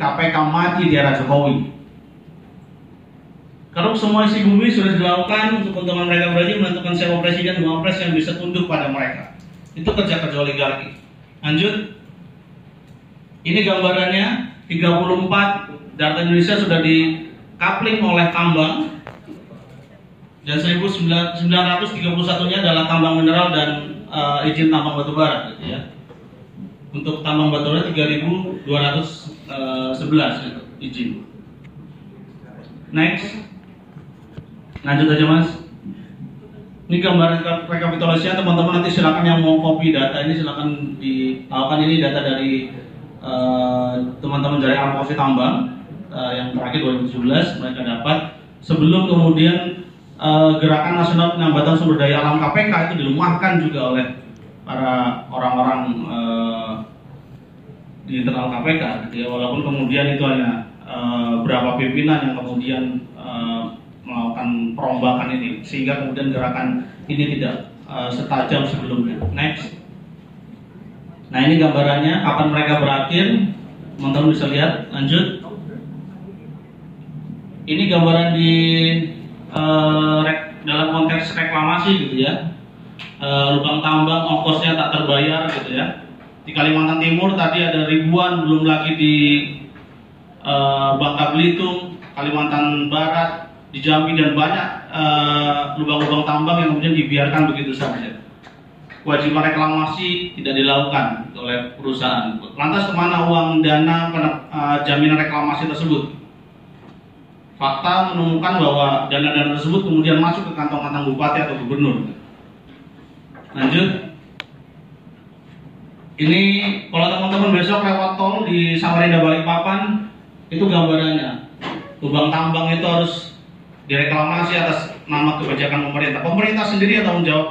KPK mati di era Jokowi. Kalau semua isi bumi sudah dilakukan untuk keuntungan mereka berarti menentukan siapa presiden dan wapres yang bisa tunduk pada mereka. Itu kerja kerja oligarki. Lanjut. Ini gambarannya 34 data Indonesia sudah di coupling oleh tambang dan 1931 nya adalah tambang mineral dan uh, izin tambang batu bara gitu ya. Untuk tambang batu bara 3211 gitu, izin. Next. Lanjut aja Mas. Ini gambaran rekapitulasinya teman-teman nanti silakan yang mau copy data ini silakan ditahukan ini data dari teman-teman uh, dari Armosi Tambang uh, yang terakhir 2017 mereka dapat sebelum kemudian uh, gerakan nasional penambatan sumber daya alam KPK itu dilemahkan juga oleh para orang-orang di internal KPK gitu ya walaupun kemudian itu hanya uh, berapa pimpinan yang kemudian uh, melakukan perombakan ini sehingga kemudian gerakan ini tidak uh, setajam sebelumnya. Next. Nah ini gambarannya kapan mereka berakhir, teman-teman bisa lihat. Lanjut. Ini gambaran di uh, rek, dalam konteks reklamasi gitu ya. Uh, lubang tambang ongkosnya tak terbayar gitu ya. Di Kalimantan Timur tadi ada ribuan, belum lagi di uh, Bangka Belitung, Kalimantan Barat, di Jambi dan banyak lubang-lubang uh, tambang yang kemudian dibiarkan begitu saja. Kewajiban reklamasi tidak dilakukan oleh perusahaan. Lantas ke mana uang dana uh, jaminan reklamasi tersebut? Fakta menemukan bahwa dana-dana tersebut kemudian masuk ke kantong-kantong bupati atau gubernur. Lanjut. Ini kalau teman-teman besok lewat tol di Samarinda Balikpapan itu gambarannya. Lubang tambang itu harus direklamasi atas nama kebijakan pemerintah. Pemerintah sendiri yang tanggung jawab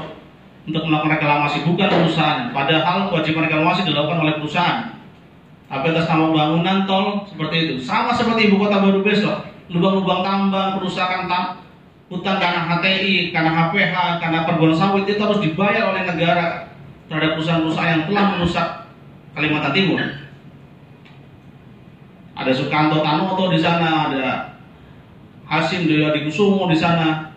untuk melakukan reklamasi, bukan perusahaan. Padahal kewajiban reklamasi dilakukan oleh perusahaan. Tapi atas nama bangunan tol seperti itu. Sama seperti ibu kota baru besok. Lubang-lubang tambang, perusahaan tam, hutan karena HTI, karena HPH, karena perkebunan sawit itu harus dibayar oleh negara terhadap perusahaan-perusahaan yang telah merusak Kalimantan Timur. Ada Sukanto Tanoto di sana, ada Hasim di Kusumo di sana,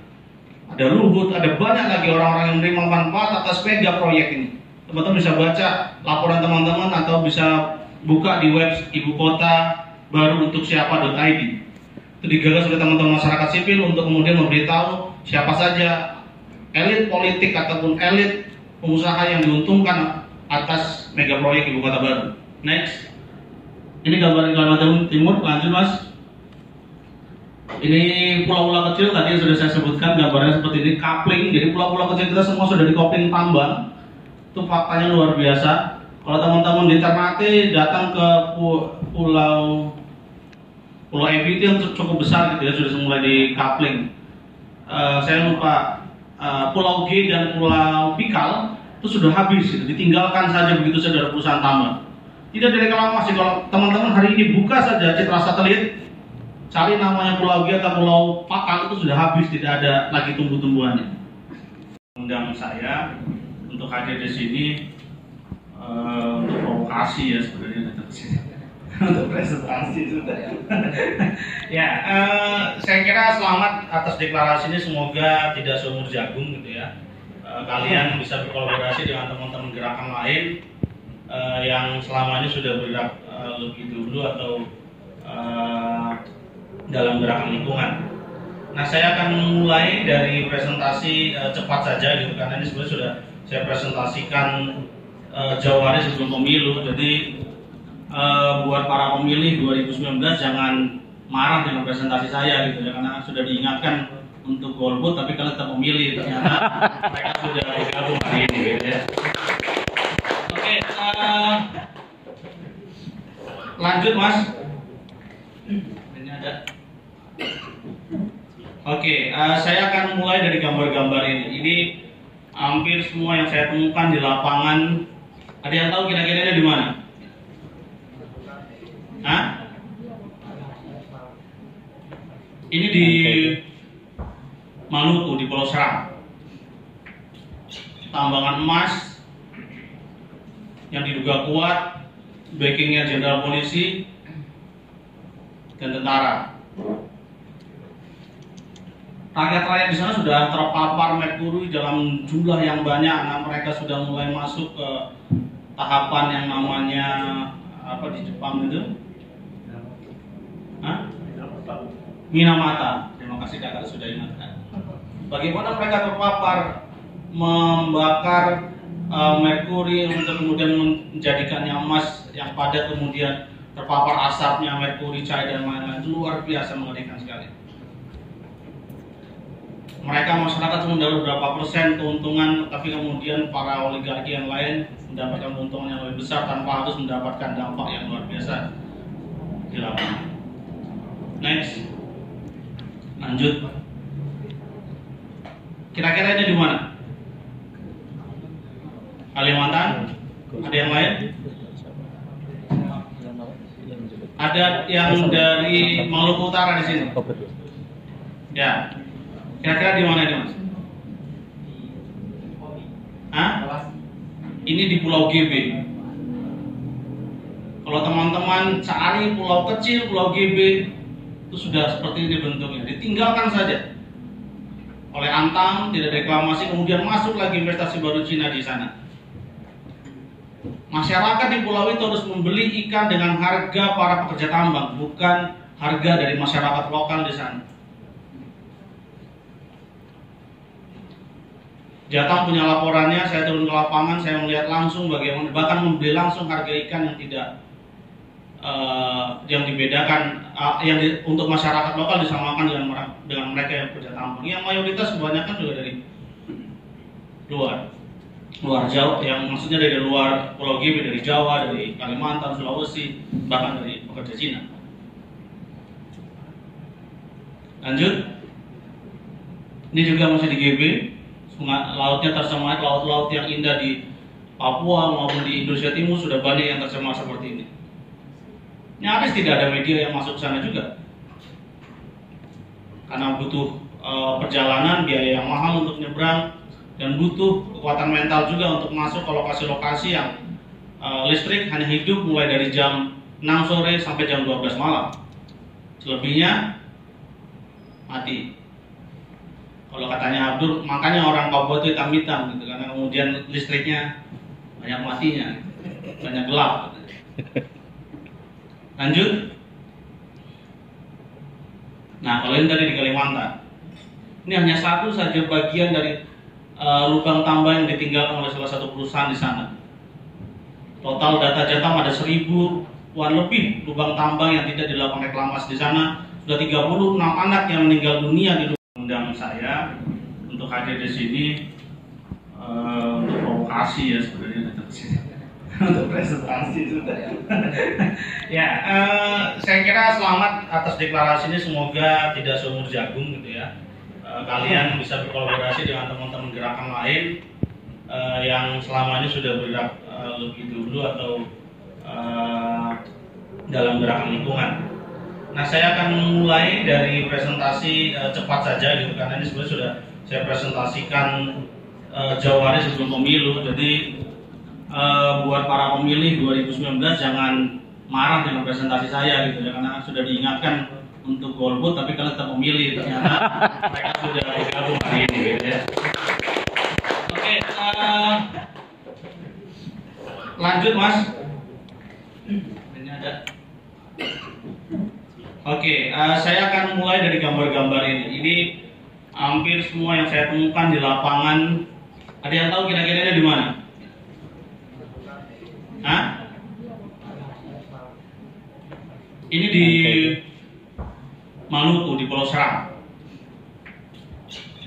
ada Luhut, ada banyak lagi orang-orang yang menerima manfaat atas mega proyek ini. Teman-teman bisa baca laporan teman-teman atau bisa buka di web ibu kota baru untuk siapa.id. Itu digagas oleh teman-teman masyarakat sipil untuk kemudian memberitahu siapa saja elit politik ataupun elit pengusaha yang diuntungkan atas mega proyek ibu kota baru. Next. Ini gambar Kalimantan Timur, lanjut mas. Ini pulau-pulau kecil tadi yang sudah saya sebutkan gambarnya seperti ini coupling. Jadi pulau-pulau kecil kita semua sudah di coupling tambang. Itu faktanya luar biasa. Kalau teman-teman di Ternate datang ke pulau Pulau Ebi itu yang cukup besar gitu ya sudah mulai di coupling. Uh, saya lupa uh, Pulau G dan Pulau Pikal itu sudah habis, gitu. ditinggalkan saja begitu saja dari perusahaan tambang. Tidak direklamasi kalau teman-teman hari ini buka saja citra satelit cari namanya Pulau G atau Pulau Pakal itu sudah habis, tidak ada lagi tumbuh-tumbuhannya. Undang saya untuk hadir di sini uh, untuk provokasi ya sebenarnya untuk presentasi sudah. ya, uh, saya kira selamat atas deklarasi ini semoga tidak seumur jagung gitu ya. Uh, kalian bisa berkolaborasi dengan teman-teman gerakan lain uh, yang selama ini sudah bergerak uh, lebih dulu atau uh, dalam gerakan lingkungan. Nah, saya akan mulai dari presentasi uh, cepat saja gitu karena ini sebenarnya sudah saya presentasikan uh, jauh sebelum pemilu. Jadi uh, buat para pemilih 2019 jangan marah dengan presentasi saya gitu ya karena sudah diingatkan untuk golput tapi kalian tetap memilih ternyata mereka sudah bergabung hari ini gitu ya. Oke, uh, lanjut mas. Ini ada. Oke, uh, saya akan mulai dari gambar-gambar ini. Ini hampir semua yang saya temukan di lapangan. Ada yang tahu kira-kira di mana? Hah? Ini di Maluku di Pulau Serang. Tambangan emas yang diduga kuat, backingnya jenderal polisi, dan tentara. Rakyat-rakyat di sana sudah terpapar merkuri dalam jumlah yang banyak. Nah, mereka sudah mulai masuk ke tahapan yang namanya apa di Jepang itu? Hah? Minamata. Terima kasih kakak sudah ingatkan. Bagaimana mereka terpapar membakar uh, merkuri untuk kemudian menjadikannya emas yang pada kemudian terpapar asapnya merkuri cair dan lain-lain. Luar biasa mengerikan sekali. Mereka masyarakat mendapat berapa persen keuntungan tapi kemudian para oligarki yang lain mendapatkan keuntungan yang lebih besar tanpa harus mendapatkan dampak yang luar biasa. Di lapangan next. Lanjut kira-kira ini di mana Kalimantan ada yang lain ada yang dari Maluku Utara di sini. Ya. Kira-kira di mana ini, Mas? Hah? Ini di Pulau GB. Kalau teman-teman cari pulau kecil, Pulau GB itu sudah seperti ini bentuknya. Ditinggalkan saja oleh Antam, tidak reklamasi, kemudian masuk lagi investasi baru Cina di sana. Masyarakat di pulau itu harus membeli ikan dengan harga para pekerja tambang, bukan harga dari masyarakat lokal di sana. Jatang punya laporannya, saya turun ke lapangan, saya melihat langsung bagaimana, bahkan membeli langsung harga ikan yang tidak uh, yang dibedakan, uh, yang di, untuk masyarakat lokal disamakan dengan dengan mereka yang pekerja tambang. Yang mayoritas kebanyakan juga dari luar. Luar Jawa. Yang maksudnya dari luar Pulau Gibi dari Jawa dari Kalimantan Sulawesi bahkan dari pekerja Cina. Lanjut. Ini juga masih di GB sungai lautnya tercemar laut-laut yang indah di Papua maupun di Indonesia Timur sudah banyak yang tercemar seperti ini nyaris tidak ada media yang masuk sana juga karena butuh uh, perjalanan biaya yang mahal untuk nyebrang dan butuh kekuatan mental juga untuk masuk ke lokasi-lokasi yang uh, listrik hanya hidup mulai dari jam 6 sore sampai jam 12 malam. Selebihnya mati. Kalau katanya Abdul, makanya orang Papua itu hitam-hitam gitu karena kemudian listriknya banyak matinya, banyak gelap. Lanjut. Nah, kalau ini tadi di Kalimantan. Ini hanya satu saja bagian dari uh, lubang tambah yang ditinggalkan oleh salah satu perusahaan di sana. Total data Jatam ada seribuan lebih lubang tambang yang tidak dilakukan reklamasi di sana. Sudah 36 anak yang meninggal dunia di undang saya untuk hadir di sini uh, untuk provokasi ya sebenarnya untuk presentasi sudah ya uh, saya kira selamat atas deklarasi ini semoga tidak seumur jagung gitu ya Eh, kalian bisa berkolaborasi dengan teman-teman gerakan lain uh, yang selama ini sudah bergerak uh, lebih dulu atau uh, dalam gerakan lingkungan. Nah, saya akan mulai dari presentasi uh, cepat saja gitu karena ini sebenarnya sudah saya presentasikan uh, jauh sebelum pemilu. Jadi uh, buat para pemilih 2019 jangan marah dengan presentasi saya gitu ya karena sudah diingatkan untuk golput tapi kalian tetap memilih ternyata mereka sudah bergabung hari ini gitu ya. Oke, uh, lanjut mas. Ini ada. Oke, uh, saya akan mulai dari gambar-gambar ini. Ini hampir semua yang saya temukan di lapangan. Ada yang tahu kira-kira di mana? Hah? Ini di Maluku di Pulau Seram.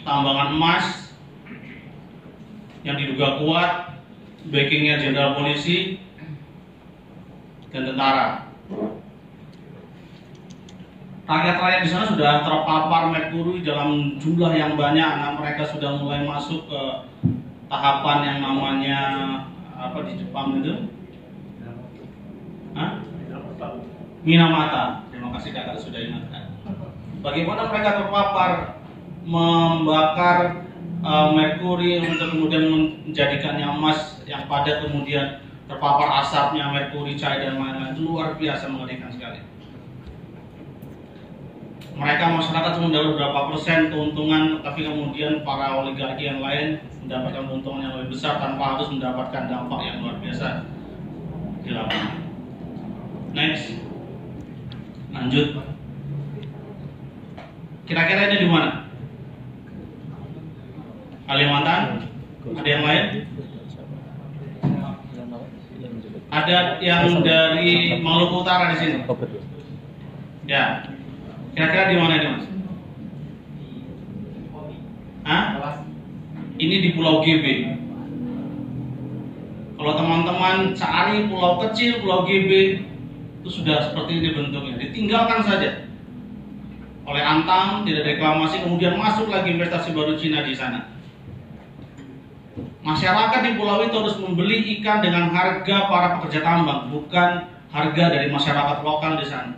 Tambangan emas yang diduga kuat, backingnya jenderal polisi dan tentara. Rakyat-rakyat di sana sudah terpapar merkuri dalam jumlah yang banyak. Nah, mereka sudah mulai masuk ke tahapan yang namanya apa di Jepang itu? Minamata. Terima kasih kakak sudah ingatkan bagaimana mereka terpapar membakar uh, merkuri untuk kemudian menjadikannya emas yang pada kemudian terpapar asapnya merkuri cair dan lain-lain luar biasa mengerikan sekali mereka masyarakat cuma mendapat berapa persen keuntungan, tapi kemudian para oligarki yang lain mendapatkan keuntungan yang lebih besar tanpa harus mendapatkan dampak yang luar biasa di. Next, lanjut. Kira-kira ini di mana? Kalimantan? Ada yang lain? Ada yang dari Maluku Utara di sini? Ya. Kira-kira di mana ini, Mas? Hah? Ini di Pulau GB. Kalau teman-teman cari pulau kecil, Pulau GB itu sudah seperti ini bentuknya. Ditinggalkan saja oleh Antam, tidak reklamasi, kemudian masuk lagi investasi baru Cina di sana. Masyarakat di pulau itu harus membeli ikan dengan harga para pekerja tambang, bukan harga dari masyarakat lokal di sana.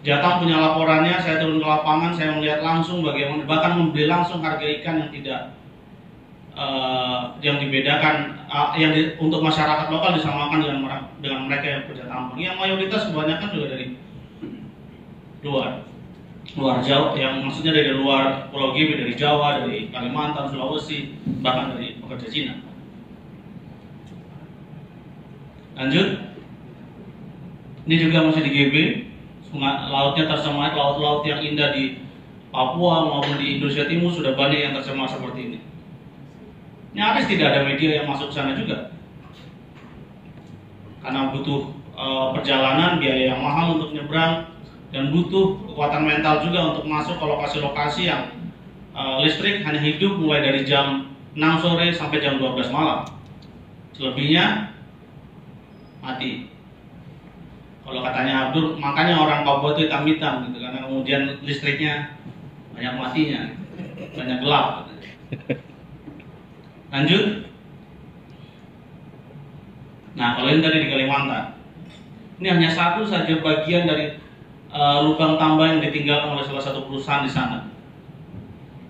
Jatang punya laporannya, saya turun ke lapangan, saya melihat langsung bagaimana, bahkan membeli langsung harga ikan yang tidak uh, yang dibedakan, uh, yang di, untuk masyarakat lokal disamakan dengan dengan mereka yang kerja tambang. Yang mayoritas kebanyakan juga dari luar, luar Jawa, yang maksudnya dari luar Pulau Gibi, dari Jawa, dari Kalimantan, Sulawesi, bahkan dari pekerja Cina. Lanjut, ini juga masih di GB, lautnya tercemar, laut-laut yang indah di Papua maupun di Indonesia Timur sudah banyak yang tercemar seperti ini. Nyaris tidak ada media yang masuk sana juga. Karena butuh e, perjalanan, biaya yang mahal untuk nyebrang, dan butuh kekuatan mental juga untuk masuk ke lokasi-lokasi yang e, listrik hanya hidup mulai dari jam 6 sore sampai jam 12 malam. Selebihnya mati kalau katanya Abdul makanya orang Papua itu hitam-hitam gitu karena kemudian listriknya banyak matinya banyak gelap lanjut. Nah kalau ini tadi di Kalimantan ini hanya satu saja bagian dari uh, lubang tambah yang ditinggalkan oleh salah satu perusahaan di sana.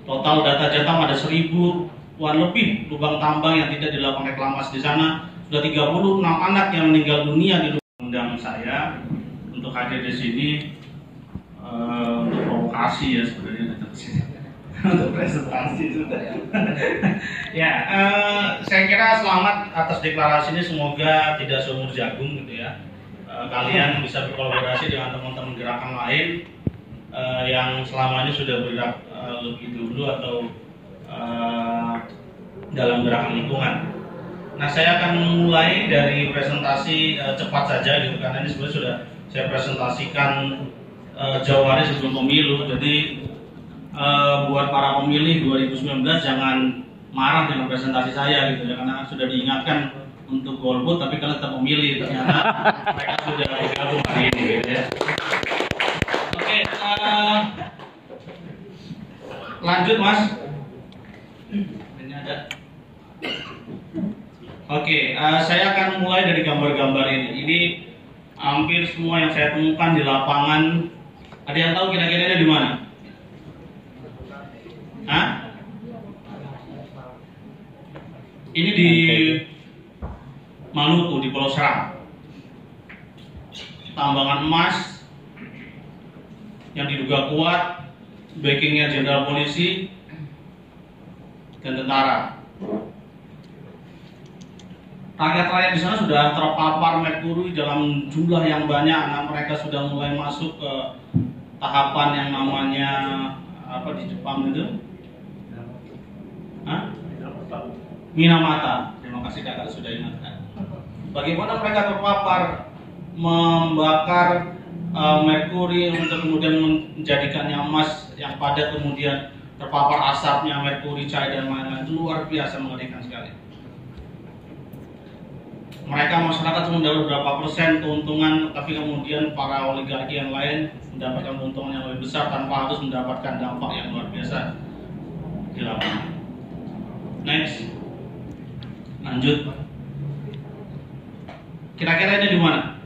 Total data Jatam ada seribuan lebih lubang tambang yang tidak dilakukan reklamasi di sana. Sudah 36 anak yang meninggal dunia di undang saya. Untuk hadir di sini uh, untuk provokasi ya sebenarnya untuk presentasi sudah ya. Uh, saya kira selamat atas deklarasi ini semoga tidak seumur jagung gitu ya. Uh, kalian bisa berkolaborasi dengan teman-teman gerakan lain uh, yang selama ini sudah bergerak uh, lebih dulu atau uh, dalam gerakan lingkungan. Nah, saya akan mulai dari presentasi uh, cepat saja gitu karena ini sebenarnya sudah saya presentasikan uh, jauh sebelum pemilu. Jadi uh, buat para pemilih 2019 jangan marah dengan presentasi saya gitu ya karena sudah diingatkan untuk golput tapi kalian tetap memilih ternyata mereka sudah bergabung hari ini gitu ya. Oke, okay, uh, lanjut Mas. Ini ada Oke, uh, saya akan mulai dari gambar-gambar ini. Ini hampir semua yang saya temukan di lapangan. Ada yang tahu kira-kira di mana? Hah? Ini di Maluku di Pulau Serang. Tambangan emas yang diduga kuat, backingnya jenderal polisi dan tentara rakyat-rakyat di sana sudah terpapar merkuri dalam jumlah yang banyak. Nah, mereka sudah mulai masuk ke tahapan yang namanya apa di Jepang itu? Minamata. Terima kasih kakak sudah ingatkan. Bagaimana mereka terpapar membakar uh, merkuri untuk kemudian menjadikannya emas yang pada kemudian terpapar asapnya merkuri cair dan lain-lain luar biasa mengerikan sekali mereka masyarakat mendapat berapa persen keuntungan, tapi kemudian para oligarki yang lain mendapatkan keuntungan yang lebih besar tanpa harus mendapatkan dampak yang luar biasa di. Next, lanjut. Kira-kira ini di mana?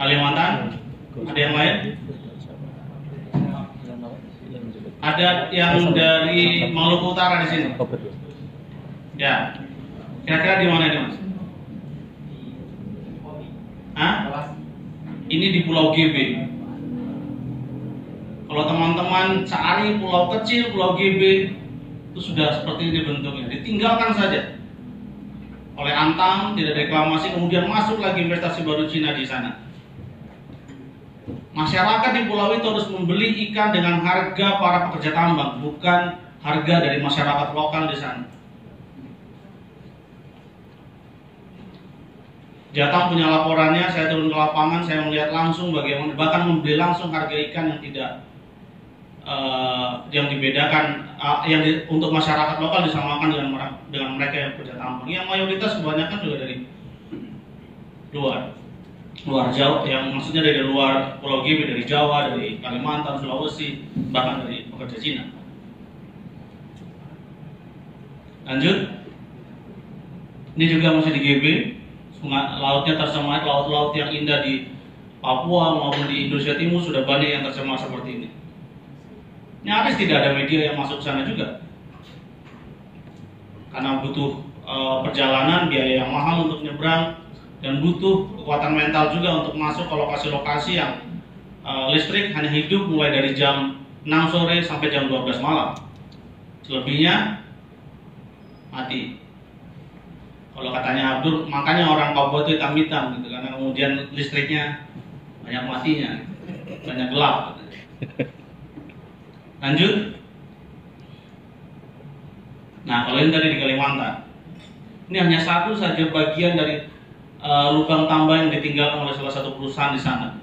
Kalimantan? Ada yang lain? Ada yang dari Maluku Utara di sini? Ya, Kira-kira di mana ini mas? Ini di Pulau GB. Kalau teman-teman cari pulau kecil, Pulau GB itu sudah seperti ini bentuknya. Ditinggalkan saja oleh Antam, tidak reklamasi, kemudian masuk lagi investasi baru Cina di sana. Masyarakat di pulau itu harus membeli ikan dengan harga para pekerja tambang, bukan harga dari masyarakat lokal di sana. Jatang punya laporannya, saya turun ke lapangan, saya melihat langsung bagaimana, bahkan membeli langsung harga ikan yang tidak uh, yang dibedakan uh, yang di, untuk masyarakat lokal disamakan dengan dengan mereka yang kerja tambang. Yang mayoritas kebanyakan juga dari luar luar Jawa, yang maksudnya dari luar Pulau Gibi, dari Jawa, dari Kalimantan, Sulawesi, bahkan dari pekerja Cina. Lanjut, ini juga masih di GB, lautnya tercemar, laut-laut yang indah di Papua maupun di Indonesia Timur sudah banyak yang tercemar seperti ini. Nyaris tidak ada media yang masuk sana juga. Karena butuh e, perjalanan, biaya yang mahal untuk nyebrang, dan butuh kekuatan mental juga untuk masuk ke lokasi-lokasi yang e, listrik hanya hidup mulai dari jam 6 sore sampai jam 12 malam. Selebihnya mati kalau katanya Abdul makanya orang Papua itu hitam-hitam gitu karena kemudian listriknya banyak matinya banyak gelap lanjut. Nah kalau ini tadi di Kalimantan ini hanya satu saja bagian dari uh, lubang tambah yang ditinggalkan oleh salah satu perusahaan di sana.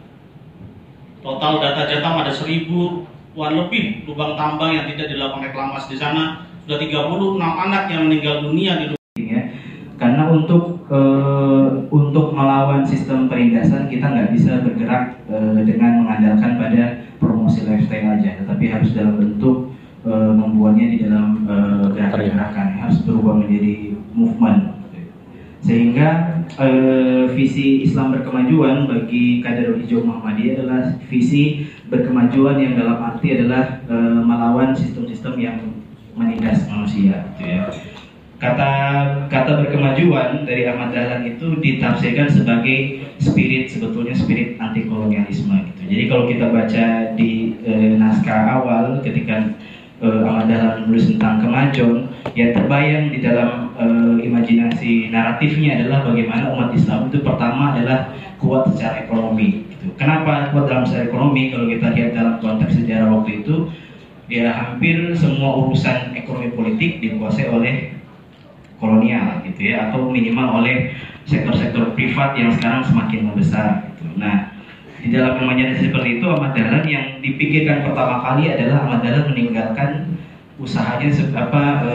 Total data Jatam ada seribuan lebih lubang tambang yang tidak dilakukan reklamasi di sana. Sudah 36 anak yang meninggal dunia di karena untuk uh, untuk melawan sistem perindasan kita nggak bisa bergerak uh, dengan mengandalkan pada promosi lifestyle aja, tetapi harus dalam bentuk uh, membuatnya di dalam gerakan-gerakan, harus berubah menjadi movement. Sehingga uh, visi Islam berkemajuan bagi kader hijau Muhammadiyah adalah visi berkemajuan yang dalam arti adalah uh, melawan sistem-sistem yang menindas manusia, gitu ya kata kata berkemajuan dari Ahmad Dahlan itu ditafsirkan sebagai spirit sebetulnya spirit anti kolonialisme gitu. Jadi kalau kita baca di e, naskah awal ketika e, Ahmad Dahlan menulis tentang kemajuan, yang terbayang di dalam e, imajinasi naratifnya adalah bagaimana umat Islam itu pertama adalah kuat secara ekonomi. Gitu. Kenapa kuat dalam secara ekonomi? Kalau kita lihat dalam konteks sejarah waktu itu, ya hampir semua urusan ekonomi politik dikuasai oleh kolonial gitu ya atau minimal oleh sektor-sektor privat yang sekarang semakin membesar gitu. Nah, di dalam imajinasi seperti itu Ahmad Dahlan yang dipikirkan pertama kali adalah Ahmad Dahlan meninggalkan usahanya apa e,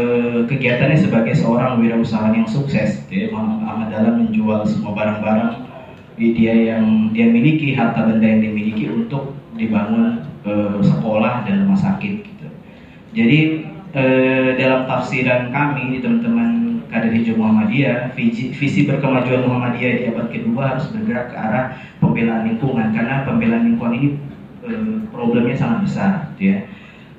kegiatannya sebagai seorang wirausahawan yang sukses gitu ya. Ahmad Dahlan menjual semua barang-barang dia yang dia miliki harta benda yang dimiliki untuk dibangun e, sekolah dan rumah sakit gitu. Jadi e, dalam tafsiran kami teman-teman kader hijau Muhammadiyah, visi, visi berkemajuan Muhammadiyah di abad kedua harus bergerak ke arah pembelaan lingkungan karena pembelaan lingkungan ini e, problemnya sangat besar, gitu ya.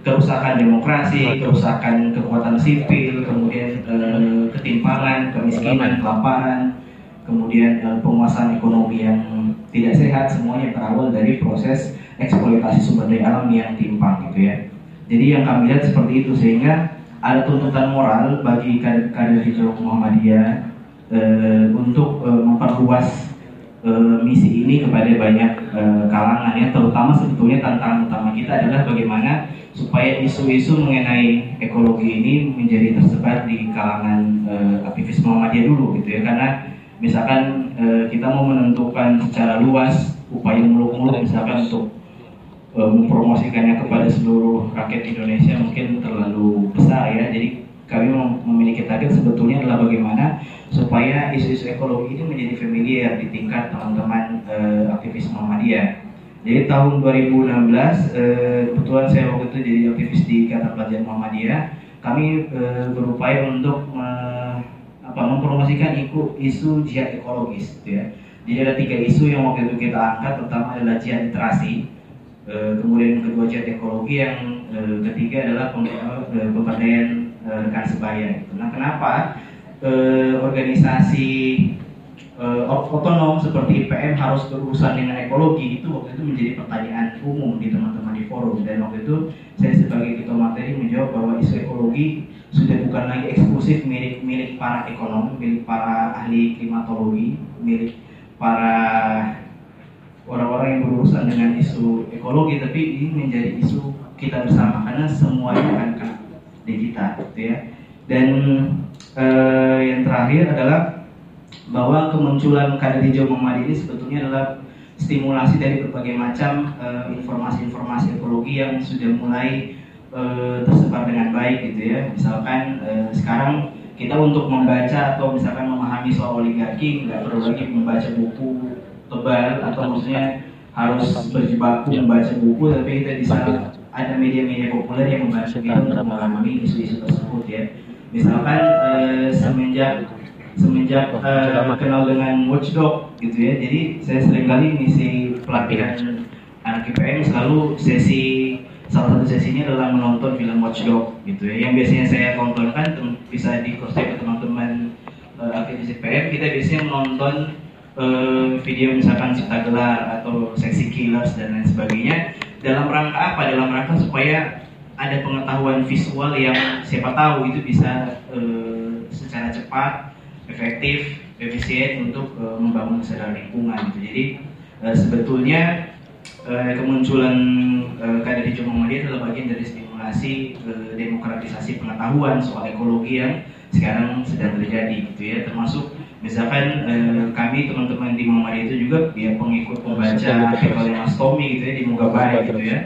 Kerusakan demokrasi, kerusakan kekuatan sipil, kemudian e, ketimpangan, kemiskinan, kelaparan, kemudian e, penguasaan ekonomi yang tidak sehat, semuanya berawal dari proses eksploitasi sumber daya alam yang timpang, gitu ya. Jadi yang kami lihat seperti itu sehingga ada tuntutan moral bagi kader hijau Muhammadiyah e, untuk e, memperluas e, misi ini kepada banyak e, kalangan. Ya terutama sebetulnya tantangan utama kita adalah bagaimana supaya isu-isu mengenai ekologi ini menjadi tersebar di kalangan e, aktivis Muhammadiyah dulu gitu ya. Karena misalkan e, kita mau menentukan secara luas upaya muluk-muluk misalkan untuk Eh, mempromosikannya kepada seluruh rakyat Indonesia mungkin terlalu besar ya. Jadi kami memiliki target sebetulnya adalah bagaimana supaya isu-isu ekologi ini menjadi familiar di tingkat teman-teman uh, aktivis Muhammadiyah. Jadi tahun 2016 uh, eh, kebetulan saya waktu itu jadi aktivis di Ikatan Pelajar Muhammadiyah. Kami uh, berupaya untuk uh, apa, mempromosikan isu, isu jihad ekologis, gitu ya. Jadi ada tiga isu yang waktu itu kita angkat, pertama adalah jihad literasi, Eh, kemudian kedua jihad ekologi yang e, ketiga adalah eh, pemberdayaan e, rekan sebaya. Nah, kenapa e, organisasi uh, otonom seperti IPM harus berurusan dengan ekologi itu waktu itu menjadi pertanyaan umum di teman-teman di forum dan waktu itu saya sebagai ketua materi menjawab bahwa isu ekologi sudah bukan lagi eksklusif milik milik para ekonom, milik para ahli klimatologi, milik para orang-orang yang berurusan dengan isu ekologi, tapi ini menjadi isu kita bersama karena semuanya akan kena di kita, gitu ya. Dan eh, yang terakhir adalah bahwa kemunculan kader hijau Muhammad ini sebetulnya adalah stimulasi dari berbagai macam eh, informasi-informasi uh, ekologi yang sudah mulai uh, tersebar dengan baik gitu ya. Misalkan uh, sekarang kita untuk membaca atau misalkan memahami soal oligarki nggak perlu lagi membaca buku tebal atau maksudnya harus berjibaku membaca buku tapi kita bisa ada media-media populer yang membantu kita untuk memahami isu-isu tersebut ya. Misalkan uh, semenjak semenjak uh, kenal dengan Watchdog gitu ya. Jadi saya sering kali ngisi pelatihan anak IPM selalu sesi salah satu sesinya adalah menonton film Watchdog gitu ya. Yang biasanya saya tontonkan bisa di ke teman-teman uh, aktivis IPM kita biasanya menonton uh, video misalkan cipta gelar atau seksi killers dan lain sebagainya dalam rangka apa? Dalam rangka supaya ada pengetahuan visual yang siapa tahu itu bisa uh, secara cepat efektif, efisien untuk uh, membangun kesadaran lingkungan gitu. Jadi uh, sebetulnya uh, kemunculan kader hijau Muhammadiyah adalah bagian dari stimulasi uh, demokratisasi pengetahuan soal ekologi yang sekarang sedang terjadi gitu ya termasuk misalkan eh, kami teman-teman di Muhammadiyah itu juga ya pengikut pembaca artikel Mas Tommy gitu ya di Muga Baik gitu ya.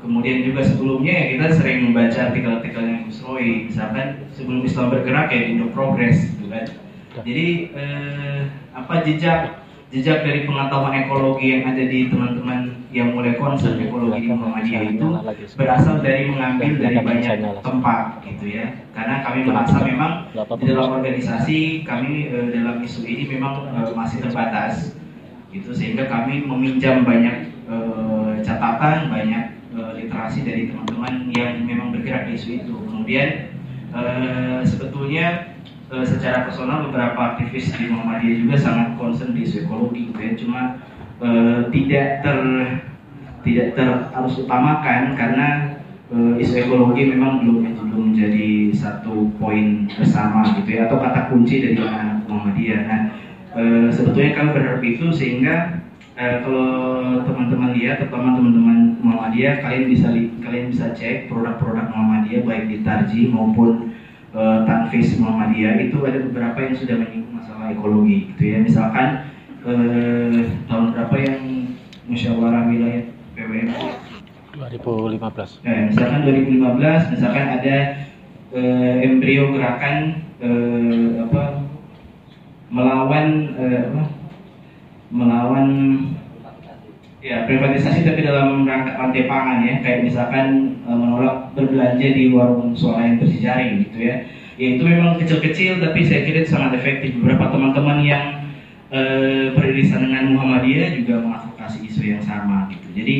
Kemudian juga sebelumnya ya kita sering membaca artikel-artikelnya Gus Roy misalkan sebelum Islam bergerak ya di Indo Progress gitu kan. Jadi eh, apa jejak jejak dari pengetahuan ekologi yang ada di teman-teman yang mulai konsen ekologi di Muhammadiyah itu berasal dari mengambil dari banyak tempat gitu ya. Karena kami merasa memang di dalam organisasi kami eh, dalam isu ini memang eh, masih terbatas gitu. Sehingga kami meminjam banyak eh, catatan banyak eh, literasi dari teman-teman yang memang bergerak di isu itu. Kemudian eh, sebetulnya secara personal beberapa aktivis di Muhammadiyah juga sangat concern di psikologi gitu ya. Cuma uh, tidak ter tidak ter harus utamakan karena uh, isu ekologi memang belum belum menjadi satu poin bersama gitu ya atau kata kunci dari anak Muhammadiyah. Nah uh, sebetulnya kami berharap itu sehingga uh, kalau teman-teman lihat terutama teman-teman Muhammadiyah kalian bisa kalian bisa cek produk-produk Muhammadiyah baik di Tarji maupun uh, Tanfis Muhammadiyah itu ada beberapa yang sudah menyinggung masalah ekologi gitu ya misalkan uh, tahun berapa yang musyawarah wilayah PWM 2015 ya, misalkan 2015 misalkan ada uh, embrio gerakan uh, apa melawan uh, apa melawan ya privatisasi tapi dalam rangka rantai pangan ya. Kayak misalkan e, menolak berbelanja di warung suara yang berjejaring gitu ya. Ya itu memang kecil-kecil tapi saya kira sangat efektif. Beberapa teman-teman yang e, beririsan dengan Muhammadiyah juga mengadvokasi isu yang sama gitu. Jadi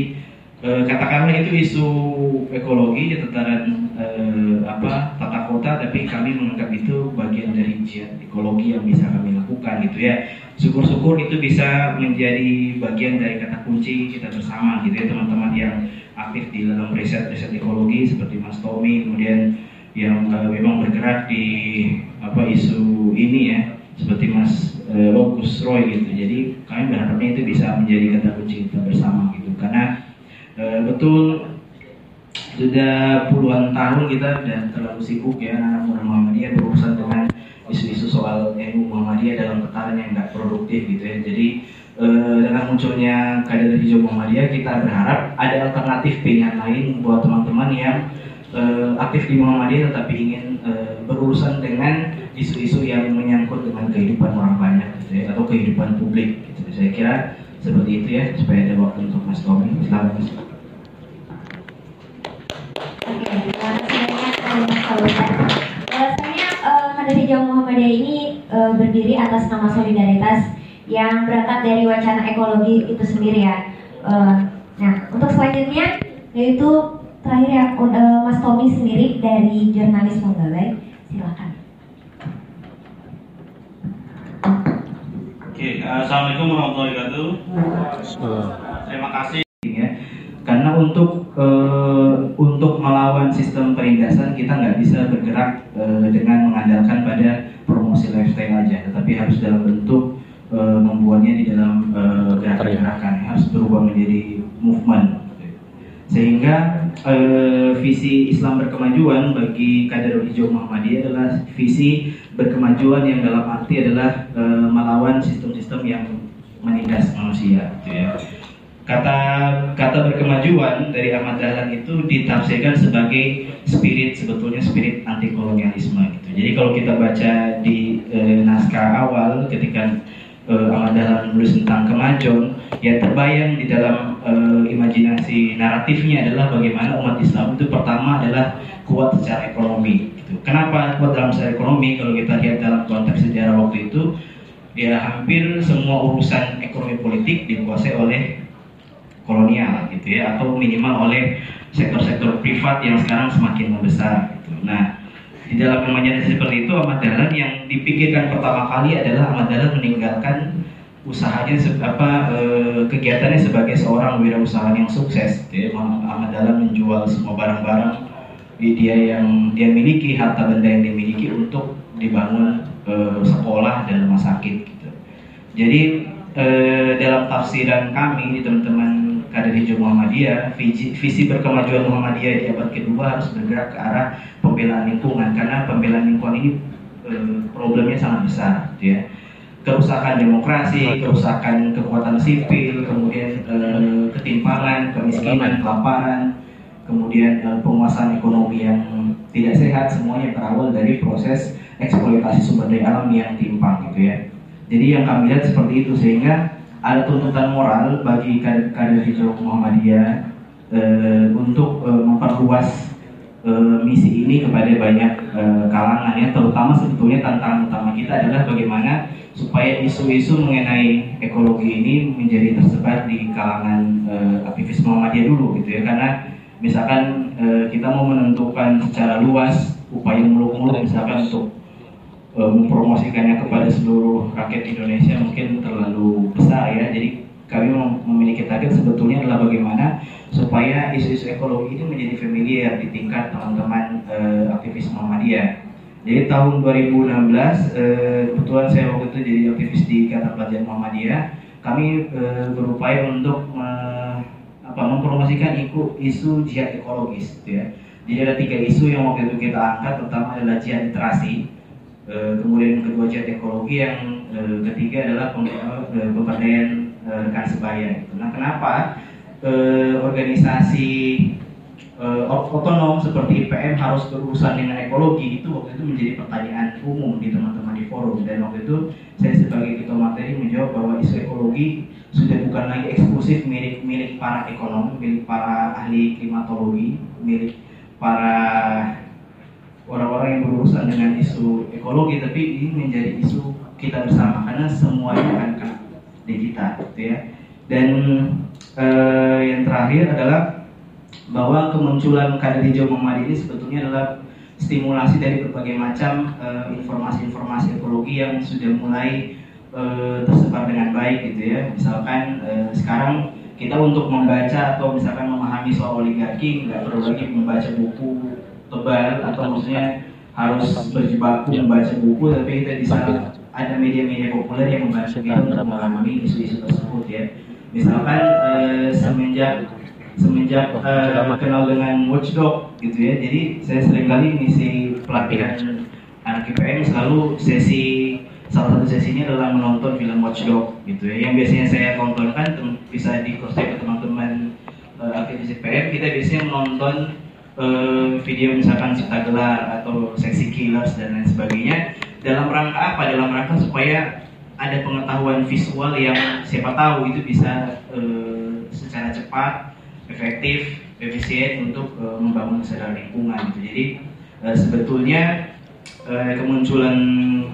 e, katakanlah itu isu ekologi di tataran e, apa tata kota tapi kami menganggap itu bagian dari jihad ekologi yang bisa kami lakukan gitu ya. Syukur-syukur itu bisa menjadi bagian dari kata kunci kita bersama gitu ya teman-teman yang aktif di dalam riset-riset ekologi seperti Mas Tommy kemudian yang uh, memang bergerak di apa isu ini ya seperti Mas uh, Roy gitu jadi kami berharapnya itu bisa menjadi kata kunci kita bersama gitu karena uh, betul sudah puluhan tahun kita dan terlalu sibuk ya anak muda Muhammadiyah berurusan dengan isu-isu soal NU Muhammadiyah dalam tataran yang nggak produktif gitu ya. Jadi e, dengan munculnya kader hijau Muhammadiyah kita berharap ada alternatif pilihan lain buat teman-teman yang e, aktif di Muhammadiyah tetapi ingin e, berurusan dengan isu-isu yang menyangkut dengan kehidupan orang banyak gitu ya, atau kehidupan publik gitu. Saya kira seperti itu ya supaya ada waktu untuk Mas Tommy. Selamat Mas. Oke, terima kasih banyak dari Jawa Muhammadiyah ini e, berdiri atas nama solidaritas yang berangkat dari wacana ekologi itu sendiri ya. Nah, untuk selanjutnya yaitu terakhir ya Mas Tommy sendiri dari jurnalis Monggalai, silakan. Oke, Oke, uh, Assalamualaikum warahmatullahi wabarakatuh. Terima kasih. ya. Karena untuk eh, untuk melawan sistem penindasan kita nggak bisa bergerak eh, dengan mengandalkan pada promosi lifestyle aja. Tetapi harus dalam bentuk eh, membuatnya di dalam gerakan-gerakan. Harus berubah menjadi movement sehingga eh, visi Islam berkemajuan bagi kader hijau Muhammadiyah adalah visi berkemajuan yang dalam arti adalah eh, melawan sistem-sistem yang menindas manusia gitu ya kata kata berkemajuan dari Ahmad Dahlan itu ditafsirkan sebagai spirit sebetulnya spirit anti kolonialisme gitu. Jadi kalau kita baca di e, naskah awal ketika e, Ahmad Dahlan menulis tentang kemajuan, ya terbayang di dalam e, imajinasi naratifnya adalah bagaimana umat Islam itu pertama adalah kuat secara ekonomi. Gitu. Kenapa kuat dalam secara ekonomi? Kalau kita lihat dalam konteks sejarah waktu itu, ya hampir semua urusan ekonomi politik dikuasai oleh kolonial gitu ya atau minimal oleh sektor-sektor privat yang sekarang semakin membesar gitu. Nah, di dalam imajinasi seperti itu Ahmad Dahlan yang dipikirkan pertama kali adalah Ahmad Dahlan meninggalkan usahanya apa e, kegiatannya sebagai seorang wirausahawan yang sukses ya. Ahmad Dahlan menjual semua barang-barang dia yang dia miliki harta benda yang dimiliki untuk dibangun e, sekolah dan rumah sakit gitu. Jadi e, dalam tafsiran kami teman-teman kader hijau Muhammadiyah, visi, visi berkemajuan Muhammadiyah di abad kedua harus bergerak ke arah pembelaan lingkungan karena pembelaan lingkungan ini problemnya sangat besar, gitu ya. Kerusakan demokrasi, kerusakan kekuatan sipil, kemudian e, ketimpangan, kemiskinan, kelaparan, kemudian e, penguasaan ekonomi yang tidak sehat, semuanya berawal dari proses eksploitasi sumber daya alam yang timpang, gitu ya. Jadi yang kami lihat seperti itu sehingga ada tuntutan moral bagi kader hijau Muhammadiyah e, untuk e, memperluas e, misi ini kepada banyak e, kalangan ya. Terutama sebetulnya tantangan utama kita adalah bagaimana supaya isu-isu mengenai ekologi ini menjadi tersebar di kalangan e, aktivis Muhammadiyah dulu gitu ya karena misalkan e, kita mau menentukan secara luas upaya muluk-muluk misalkan untuk e, mempromosikannya kepada seluruh rakyat Indonesia mungkin terlalu besar ya. Jadi kami memiliki target sebetulnya adalah bagaimana supaya isu-isu ekologi ini menjadi familiar di tingkat teman-teman e, aktivis Muhammadiyah. Jadi tahun 2016 e, kebetulan saya waktu itu jadi aktivis di Ikatan Pelajar Muhammadiyah. Kami e, berupaya untuk apa, mempromosikan isu, isu jihad ekologis, gitu ya. Jadi ada tiga isu yang waktu itu kita angkat, pertama adalah jihad literasi, Eh, kemudian kedua jet ekologi yang e, ketiga adalah eh, pemberdayaan e, rekan sebaya. Gitu. Nah, kenapa organisasi e, otonom seperti IPM harus berurusan dengan ekologi itu waktu itu menjadi pertanyaan umum di teman-teman di forum. Dan waktu itu saya sebagai ketua materi menjawab bahwa isu ekologi sudah bukan lagi eksklusif milik milik para ekonom, milik para ahli klimatologi, milik para orang-orang yang berurusan dengan isu ekologi tapi ini menjadi isu kita bersama karena semuanya akan di kita gitu ya. Dan eh, yang terakhir adalah bahwa kemunculan kader hijau Muhammad ini sebetulnya adalah stimulasi dari berbagai macam eh, informasi-informasi uh, ekologi yang sudah mulai uh, tersebar dengan baik gitu ya. Misalkan uh, sekarang kita untuk membaca atau misalkan memahami soal oligarki nggak perlu lagi membaca buku tebal atau maksudnya harus berjibaku membaca buku tapi kita bisa ada media-media populer yang membantu kita untuk memahami isu-isu tersebut ya. Misalkan eh, semenjak semenjak eh, kenal dengan watchdog gitu ya. Jadi saya sering kali misi pelatihan anak IPM selalu sesi salah satu sesinya adalah menonton film watchdog gitu ya. Yang biasanya saya tontonkan bisa di cross ke teman-teman uh, aktivis IPM kita biasanya menonton uh, video misalkan cipta gelar atau seksi killers dan lain sebagainya dalam rangka apa? Dalam rangka supaya ada pengetahuan visual yang siapa tahu itu bisa uh, secara cepat, efektif, efisien untuk uh, membangun kesadaran lingkungan gitu. Jadi uh, sebetulnya uh, kemunculan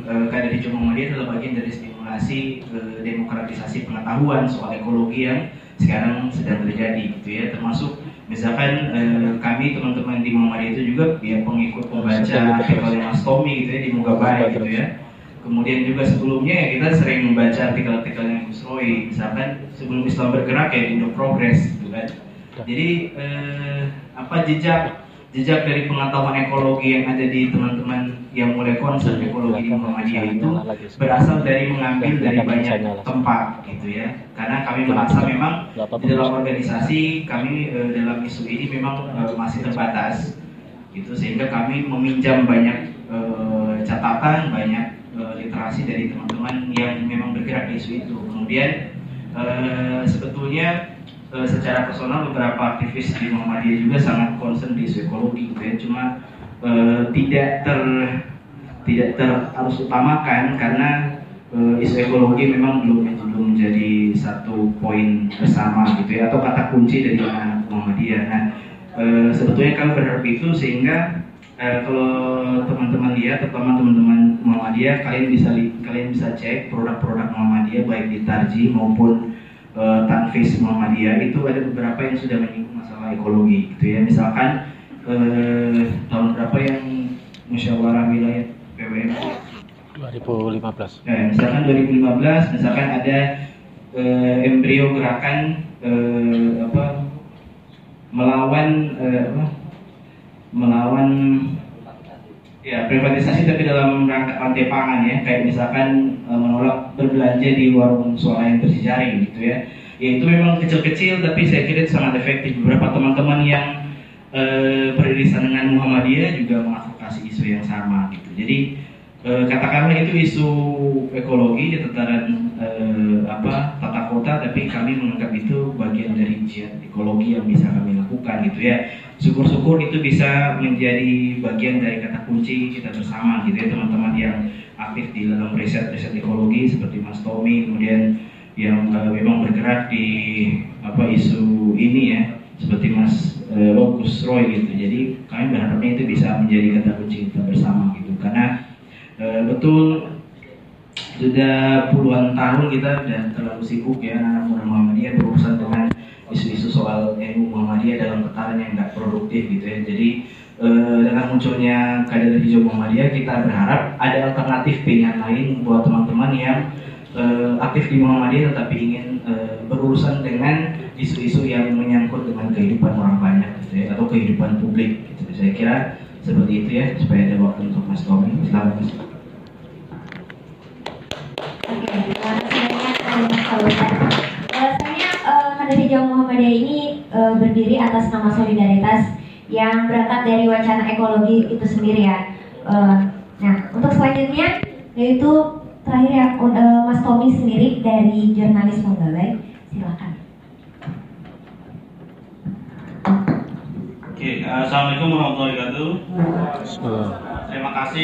uh, kader hijau Muhammadiyah adalah bagian dari stimulasi uh, demokratisasi pengetahuan soal ekologi yang sekarang sedang terjadi gitu ya. Termasuk misalkan eh, kami teman-teman di Muhammadiyah itu juga ya pengikut pembaca artikel Mas Tommy gitu ya di Mugabai gitu ya. kemudian juga sebelumnya ya kita sering membaca artikel-artikelnya Gus Roy misalkan sebelum Islam bergerak ya Indo Progress gitu kan jadi eh, apa jejak jejak dari pengetahuan ekologi yang ada di teman-teman yang mulai concern ekologi di Muhammadiyah itu berasal dari mengambil dari banyak tempat gitu ya. Karena kami merasa memang di dalam organisasi kami eh, dalam isu ini memang eh, masih terbatas gitu. Sehingga kami meminjam banyak eh, catatan banyak eh, literasi dari teman-teman yang memang bergerak di isu itu. Kemudian eh, sebetulnya eh, secara personal beberapa aktivis di Muhammadiyah juga sangat concern di isu ekologi gitu ya cuma eh, tidak ter tidak ter harus utamakan karena eh, isu ekologi memang belum belum menjadi satu poin bersama gitu ya atau kata kunci dari anak Muhammadiyah. Nah, eh, sebetulnya kami berharap itu sehingga eh, kalau teman-teman lihat terutama teman-teman Muhammadiyah kalian bisa li- kalian bisa cek produk-produk Muhammadiyah baik di Tarji maupun eh, Tanfis Muhammadiyah itu ada beberapa yang sudah menyinggung masalah ekologi gitu ya. Misalkan eh, tahun berapa yang musyawarah wilayah PWM 2015. Nah, misalkan 2015, misalkan ada eh, embrio gerakan eh, apa melawan eh, apa melawan ya privatisasi tapi dalam rangka rantai pangan ya. Kayak misalkan menolak berbelanja di warung swalayan berjejaring gitu ya. Ya itu memang kecil-kecil tapi saya kira sangat efektif. Beberapa teman-teman yang eh, beririsan dengan Muhammadiyah juga mengadvokasi isu yang sama gitu. Jadi Eh, katakanlah itu isu ekologi di tataran eh, apa tata kota tapi kami menganggap itu bagian dari jihad ekologi yang bisa kami lakukan gitu ya. Syukur-syukur itu bisa menjadi bagian dari kata kunci kita bersama gitu ya teman-teman yang aktif di dalam riset-riset ekologi seperti Mas Tommy kemudian yang eh, memang bergerak di apa isu ini ya seperti Mas eh, Gus Roy gitu jadi kami berharapnya itu bisa menjadi kata kunci kita bersama gitu karena Eh, betul sudah puluhan tahun kita dan terlalu sibuk ya anak Muhammadiyah berurusan dengan isu-isu soal NU Muhammadiyah dalam tataran yang nggak produktif gitu ya. Jadi dengan munculnya kader hijau Muhammadiyah kita berharap ada alternatif pilihan lain buat teman-teman yang eh, aktif di Muhammadiyah tetapi ingin eh, berurusan dengan isu-isu yang menyangkut dengan kehidupan orang banyak gitu ya atau kehidupan publik gitu. Saya kira seperti itu ya supaya ada waktu untuk Mas Tommy. Selamat. Oke, eh, Mas. Bahwasanya eh, Kader Hijau Muhammadiyah ini eh, berdiri atas nama solidaritas yang berangkat dari wacana ekologi itu sendiri ya. Eh, nah, untuk selanjutnya yaitu terakhir ya eh, Mas Tommy sendiri dari jurnalis Monggalai. Silakan. Oke, eh, assalamualaikum warahmatullahi wabarakatuh. Terima kasih.